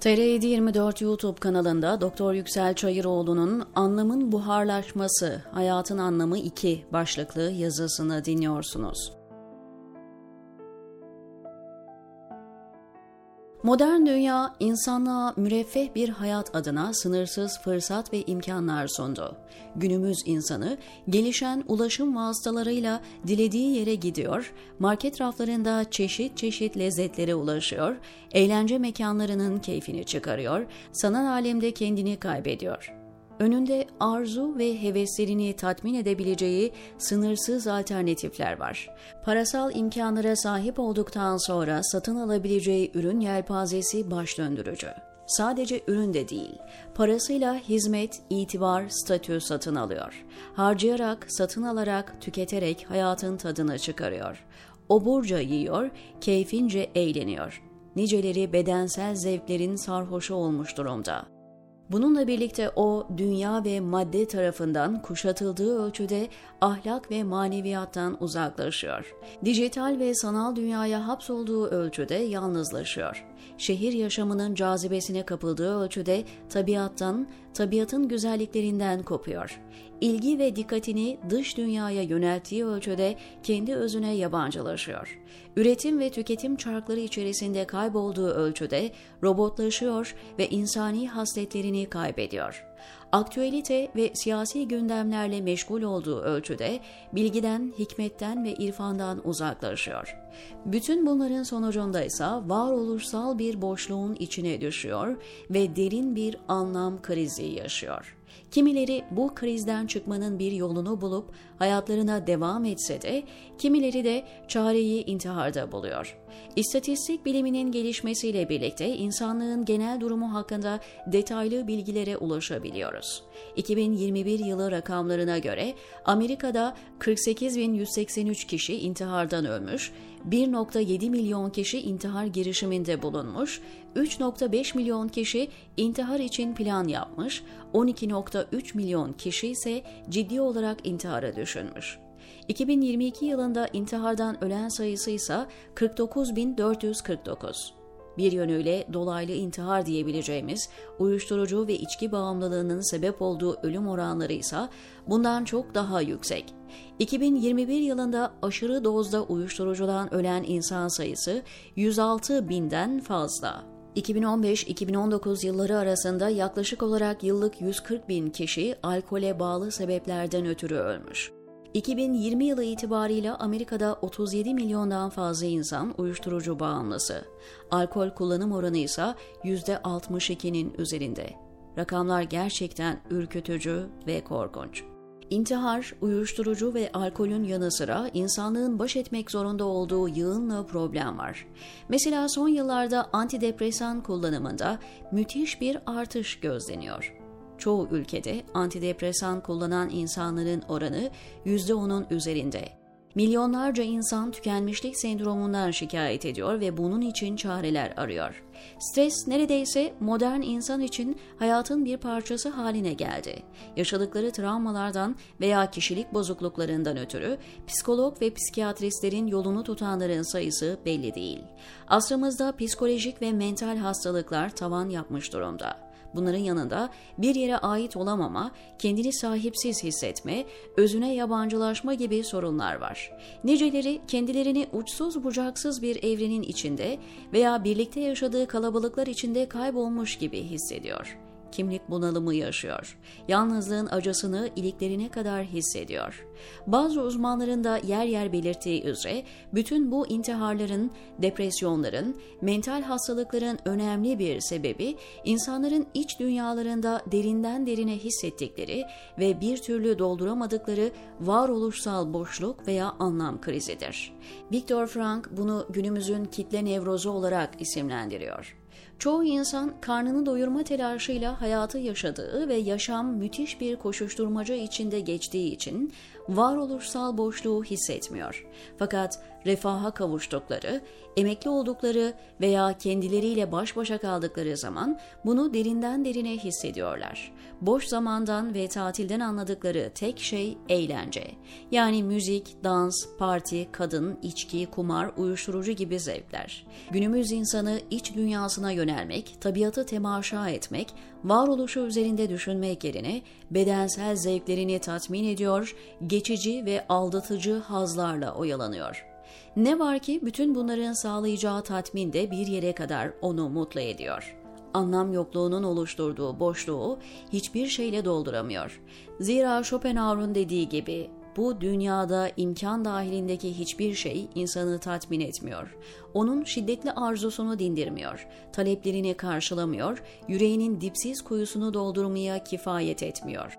TR724 YouTube kanalında Doktor Yüksel Çayıroğlu'nun Anlamın Buharlaşması, Hayatın Anlamı 2 başlıklı yazısını dinliyorsunuz. Modern dünya insanlığa müreffeh bir hayat adına sınırsız fırsat ve imkanlar sundu. Günümüz insanı gelişen ulaşım vasıtalarıyla dilediği yere gidiyor, market raflarında çeşit çeşit lezzetlere ulaşıyor, eğlence mekanlarının keyfini çıkarıyor, sanal alemde kendini kaybediyor önünde arzu ve heveslerini tatmin edebileceği sınırsız alternatifler var. Parasal imkanlara sahip olduktan sonra satın alabileceği ürün yelpazesi baş döndürücü. Sadece ürün de değil, parasıyla hizmet, itibar, statü satın alıyor. Harcayarak, satın alarak, tüketerek hayatın tadını çıkarıyor. Oburca yiyor, keyfince eğleniyor. Niceleri bedensel zevklerin sarhoşu olmuş durumda. Bununla birlikte o dünya ve madde tarafından kuşatıldığı ölçüde ahlak ve maneviyattan uzaklaşıyor. Dijital ve sanal dünyaya hapsolduğu ölçüde yalnızlaşıyor. Şehir yaşamının cazibesine kapıldığı ölçüde tabiattan, tabiatın güzelliklerinden kopuyor. İlgi ve dikkatini dış dünyaya yönelttiği ölçüde kendi özüne yabancılaşıyor. Üretim ve tüketim çarkları içerisinde kaybolduğu ölçüde robotlaşıyor ve insani hasletlerini kaybediyor aktüelite ve siyasi gündemlerle meşgul olduğu ölçüde bilgiden, hikmetten ve irfandan uzaklaşıyor. Bütün bunların sonucunda ise varoluşsal bir boşluğun içine düşüyor ve derin bir anlam krizi yaşıyor. Kimileri bu krizden çıkmanın bir yolunu bulup hayatlarına devam etse de kimileri de çareyi intiharda buluyor. İstatistik biliminin gelişmesiyle birlikte insanlığın genel durumu hakkında detaylı bilgilere ulaşabiliyoruz. 2021 yılı rakamlarına göre Amerika'da 48.183 kişi intihardan ölmüş, 1.7 milyon kişi intihar girişiminde bulunmuş, 3.5 milyon kişi intihar için plan yapmış, 12.3 milyon kişi ise ciddi olarak intihara düşünmüş. 2022 yılında intihardan ölen sayısı ise 49.449. Bir yönüyle dolaylı intihar diyebileceğimiz uyuşturucu ve içki bağımlılığının sebep olduğu ölüm oranları ise bundan çok daha yüksek. 2021 yılında aşırı dozda uyuşturucudan ölen insan sayısı 106 binden fazla. 2015-2019 yılları arasında yaklaşık olarak yıllık 140 bin kişi alkole bağlı sebeplerden ötürü ölmüş. 2020 yılı itibariyle Amerika'da 37 milyondan fazla insan uyuşturucu bağımlısı. Alkol kullanım oranı ise %62'nin üzerinde. Rakamlar gerçekten ürkütücü ve korkunç. İntihar, uyuşturucu ve alkolün yanı sıra insanlığın baş etmek zorunda olduğu yığınla problem var. Mesela son yıllarda antidepresan kullanımında müthiş bir artış gözleniyor çoğu ülkede antidepresan kullanan insanların oranı %10'un üzerinde. Milyonlarca insan tükenmişlik sendromundan şikayet ediyor ve bunun için çareler arıyor. Stres neredeyse modern insan için hayatın bir parçası haline geldi. Yaşadıkları travmalardan veya kişilik bozukluklarından ötürü psikolog ve psikiyatristlerin yolunu tutanların sayısı belli değil. Asrımızda psikolojik ve mental hastalıklar tavan yapmış durumda. Bunların yanında bir yere ait olamama, kendini sahipsiz hissetme, özüne yabancılaşma gibi sorunlar var. Niceleri kendilerini uçsuz bucaksız bir evrenin içinde veya birlikte yaşadığı kalabalıklar içinde kaybolmuş gibi hissediyor kimlik bunalımı yaşıyor. Yalnızlığın acısını iliklerine kadar hissediyor. Bazı uzmanların da yer yer belirttiği üzere bütün bu intiharların, depresyonların, mental hastalıkların önemli bir sebebi insanların iç dünyalarında derinden derine hissettikleri ve bir türlü dolduramadıkları varoluşsal boşluk veya anlam krizidir. Viktor Frank bunu günümüzün kitle nevrozu olarak isimlendiriyor. Çoğu insan karnını doyurma telaşıyla hayatı yaşadığı ve yaşam müthiş bir koşuşturmaca içinde geçtiği için varoluşsal boşluğu hissetmiyor. Fakat refaha kavuştukları, emekli oldukları veya kendileriyle baş başa kaldıkları zaman bunu derinden derine hissediyorlar. Boş zamandan ve tatilden anladıkları tek şey eğlence. Yani müzik, dans, parti, kadın, içki, kumar, uyuşturucu gibi zevkler. Günümüz insanı iç dünyasına yönelmek, tabiatı temaşa etmek, varoluşu üzerinde düşünmek yerine bedensel zevklerini tatmin ediyor, geçici ve aldatıcı hazlarla oyalanıyor. Ne var ki bütün bunların sağlayacağı tatmin de bir yere kadar onu mutlu ediyor. Anlam yokluğunun oluşturduğu boşluğu hiçbir şeyle dolduramıyor. Zira Schopenhauer'un dediği gibi bu dünyada imkan dahilindeki hiçbir şey insanı tatmin etmiyor. Onun şiddetli arzusunu dindirmiyor, taleplerini karşılamıyor, yüreğinin dipsiz kuyusunu doldurmaya kifayet etmiyor.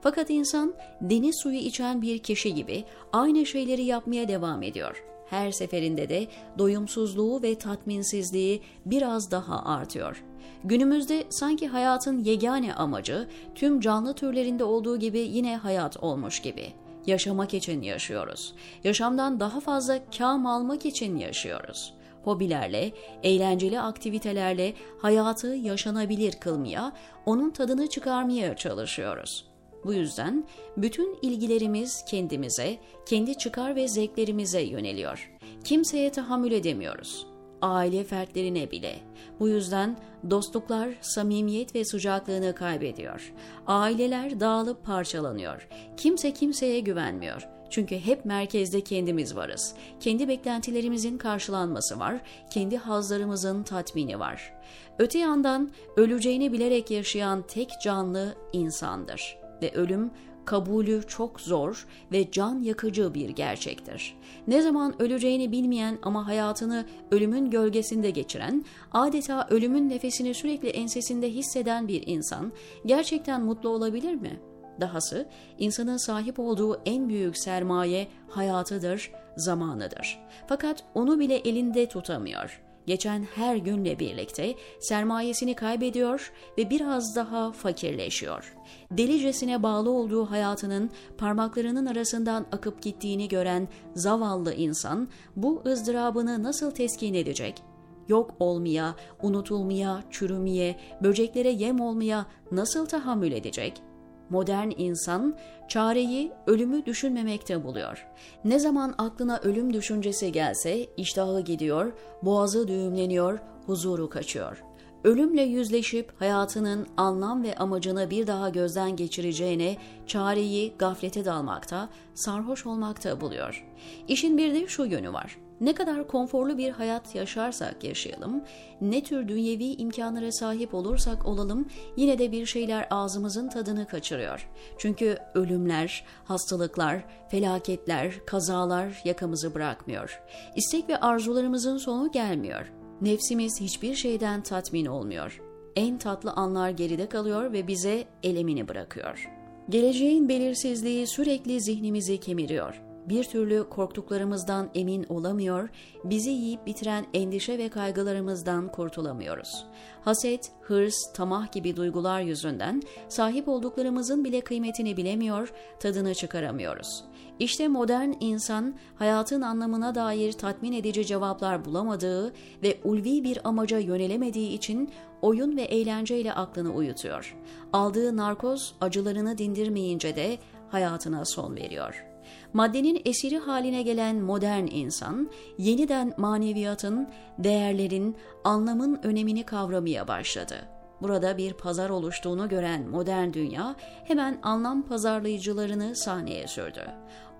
Fakat insan deniz suyu içen bir kişi gibi aynı şeyleri yapmaya devam ediyor. Her seferinde de doyumsuzluğu ve tatminsizliği biraz daha artıyor. Günümüzde sanki hayatın yegane amacı tüm canlı türlerinde olduğu gibi yine hayat olmuş gibi yaşamak için yaşıyoruz. Yaşamdan daha fazla kam almak için yaşıyoruz. Hobilerle, eğlenceli aktivitelerle hayatı yaşanabilir kılmaya, onun tadını çıkarmaya çalışıyoruz. Bu yüzden bütün ilgilerimiz kendimize, kendi çıkar ve zevklerimize yöneliyor. Kimseye tahammül edemiyoruz aile fertlerine bile. Bu yüzden dostluklar samimiyet ve sıcaklığını kaybediyor. Aileler dağılıp parçalanıyor. Kimse kimseye güvenmiyor. Çünkü hep merkezde kendimiz varız. Kendi beklentilerimizin karşılanması var, kendi hazlarımızın tatmini var. Öte yandan öleceğini bilerek yaşayan tek canlı insandır ve ölüm kabulü çok zor ve can yakıcı bir gerçektir. Ne zaman öleceğini bilmeyen ama hayatını ölümün gölgesinde geçiren, adeta ölümün nefesini sürekli ensesinde hisseden bir insan gerçekten mutlu olabilir mi? Dahası insanın sahip olduğu en büyük sermaye hayatıdır, zamanıdır. Fakat onu bile elinde tutamıyor geçen her günle birlikte sermayesini kaybediyor ve biraz daha fakirleşiyor. Delicesine bağlı olduğu hayatının parmaklarının arasından akıp gittiğini gören zavallı insan bu ızdırabını nasıl teskin edecek? Yok olmaya, unutulmaya, çürümeye, böceklere yem olmaya nasıl tahammül edecek?'' Modern insan çareyi ölümü düşünmemekte buluyor. Ne zaman aklına ölüm düşüncesi gelse iştahı gidiyor, boğazı düğümleniyor, huzuru kaçıyor. Ölümle yüzleşip hayatının anlam ve amacını bir daha gözden geçireceğine çareyi gaflete dalmakta, sarhoş olmakta buluyor. İşin bir de şu yönü var. Ne kadar konforlu bir hayat yaşarsak yaşayalım, ne tür dünyevi imkanlara sahip olursak olalım yine de bir şeyler ağzımızın tadını kaçırıyor. Çünkü ölümler, hastalıklar, felaketler, kazalar yakamızı bırakmıyor. İstek ve arzularımızın sonu gelmiyor. Nefsimiz hiçbir şeyden tatmin olmuyor. En tatlı anlar geride kalıyor ve bize elemini bırakıyor. Geleceğin belirsizliği sürekli zihnimizi kemiriyor bir türlü korktuklarımızdan emin olamıyor, bizi yiyip bitiren endişe ve kaygılarımızdan kurtulamıyoruz. Haset, hırs, tamah gibi duygular yüzünden sahip olduklarımızın bile kıymetini bilemiyor, tadını çıkaramıyoruz. İşte modern insan hayatın anlamına dair tatmin edici cevaplar bulamadığı ve ulvi bir amaca yönelemediği için oyun ve eğlenceyle aklını uyutuyor. Aldığı narkoz acılarını dindirmeyince de hayatına son veriyor.'' Maddenin esiri haline gelen modern insan, yeniden maneviyatın, değerlerin, anlamın önemini kavramaya başladı. Burada bir pazar oluştuğunu gören modern dünya hemen anlam pazarlayıcılarını sahneye sürdü.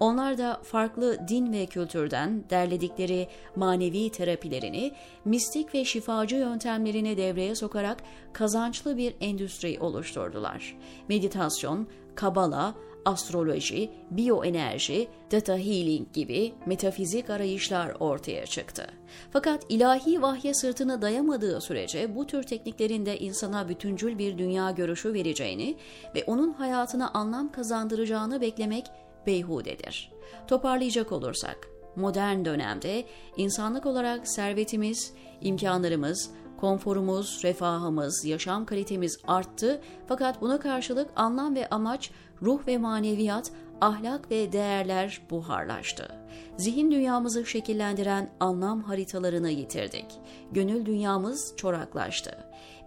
Onlar da farklı din ve kültürden derledikleri manevi terapilerini, mistik ve şifacı yöntemlerini devreye sokarak kazançlı bir endüstri oluşturdular. Meditasyon, kabala, astroloji, biyoenerji, data healing gibi metafizik arayışlar ortaya çıktı. Fakat ilahi vahye sırtını dayamadığı sürece bu tür tekniklerin de insana bütüncül bir dünya görüşü vereceğini ve onun hayatına anlam kazandıracağını beklemek beyhudedir. Toparlayacak olursak, modern dönemde insanlık olarak servetimiz, imkanlarımız, konforumuz, refahımız, yaşam kalitemiz arttı fakat buna karşılık anlam ve amaç, ruh ve maneviyat ahlak ve değerler buharlaştı. Zihin dünyamızı şekillendiren anlam haritalarını yitirdik. Gönül dünyamız çoraklaştı.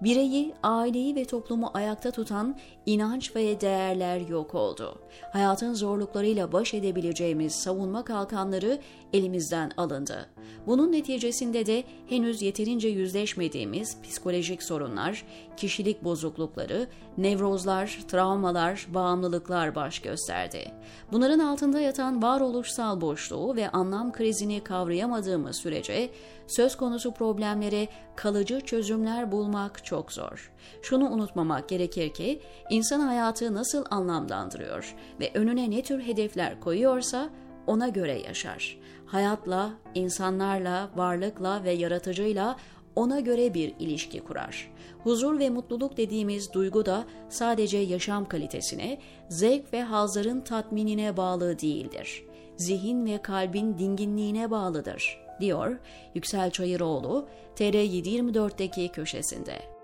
Bireyi, aileyi ve toplumu ayakta tutan inanç ve değerler yok oldu. Hayatın zorluklarıyla baş edebileceğimiz savunma kalkanları elimizden alındı. Bunun neticesinde de henüz yeterince yüzleşmediğimiz psikolojik sorunlar, kişilik bozuklukları, nevrozlar, travmalar, bağımlılıklar baş gösterdi. Bunların altında yatan varoluşsal boşluğu ve anlam krizini kavrayamadığımız sürece söz konusu problemlere kalıcı çözümler bulmak çok zor. Şunu unutmamak gerekir ki insan hayatı nasıl anlamlandırıyor ve önüne ne tür hedefler koyuyorsa ona göre yaşar. Hayatla, insanlarla, varlıkla ve yaratıcıyla ona göre bir ilişki kurar. Huzur ve mutluluk dediğimiz duygu da sadece yaşam kalitesine, zevk ve hazların tatminine bağlı değildir. Zihin ve kalbin dinginliğine bağlıdır, diyor Yüksel Çayıroğlu TR724'deki köşesinde.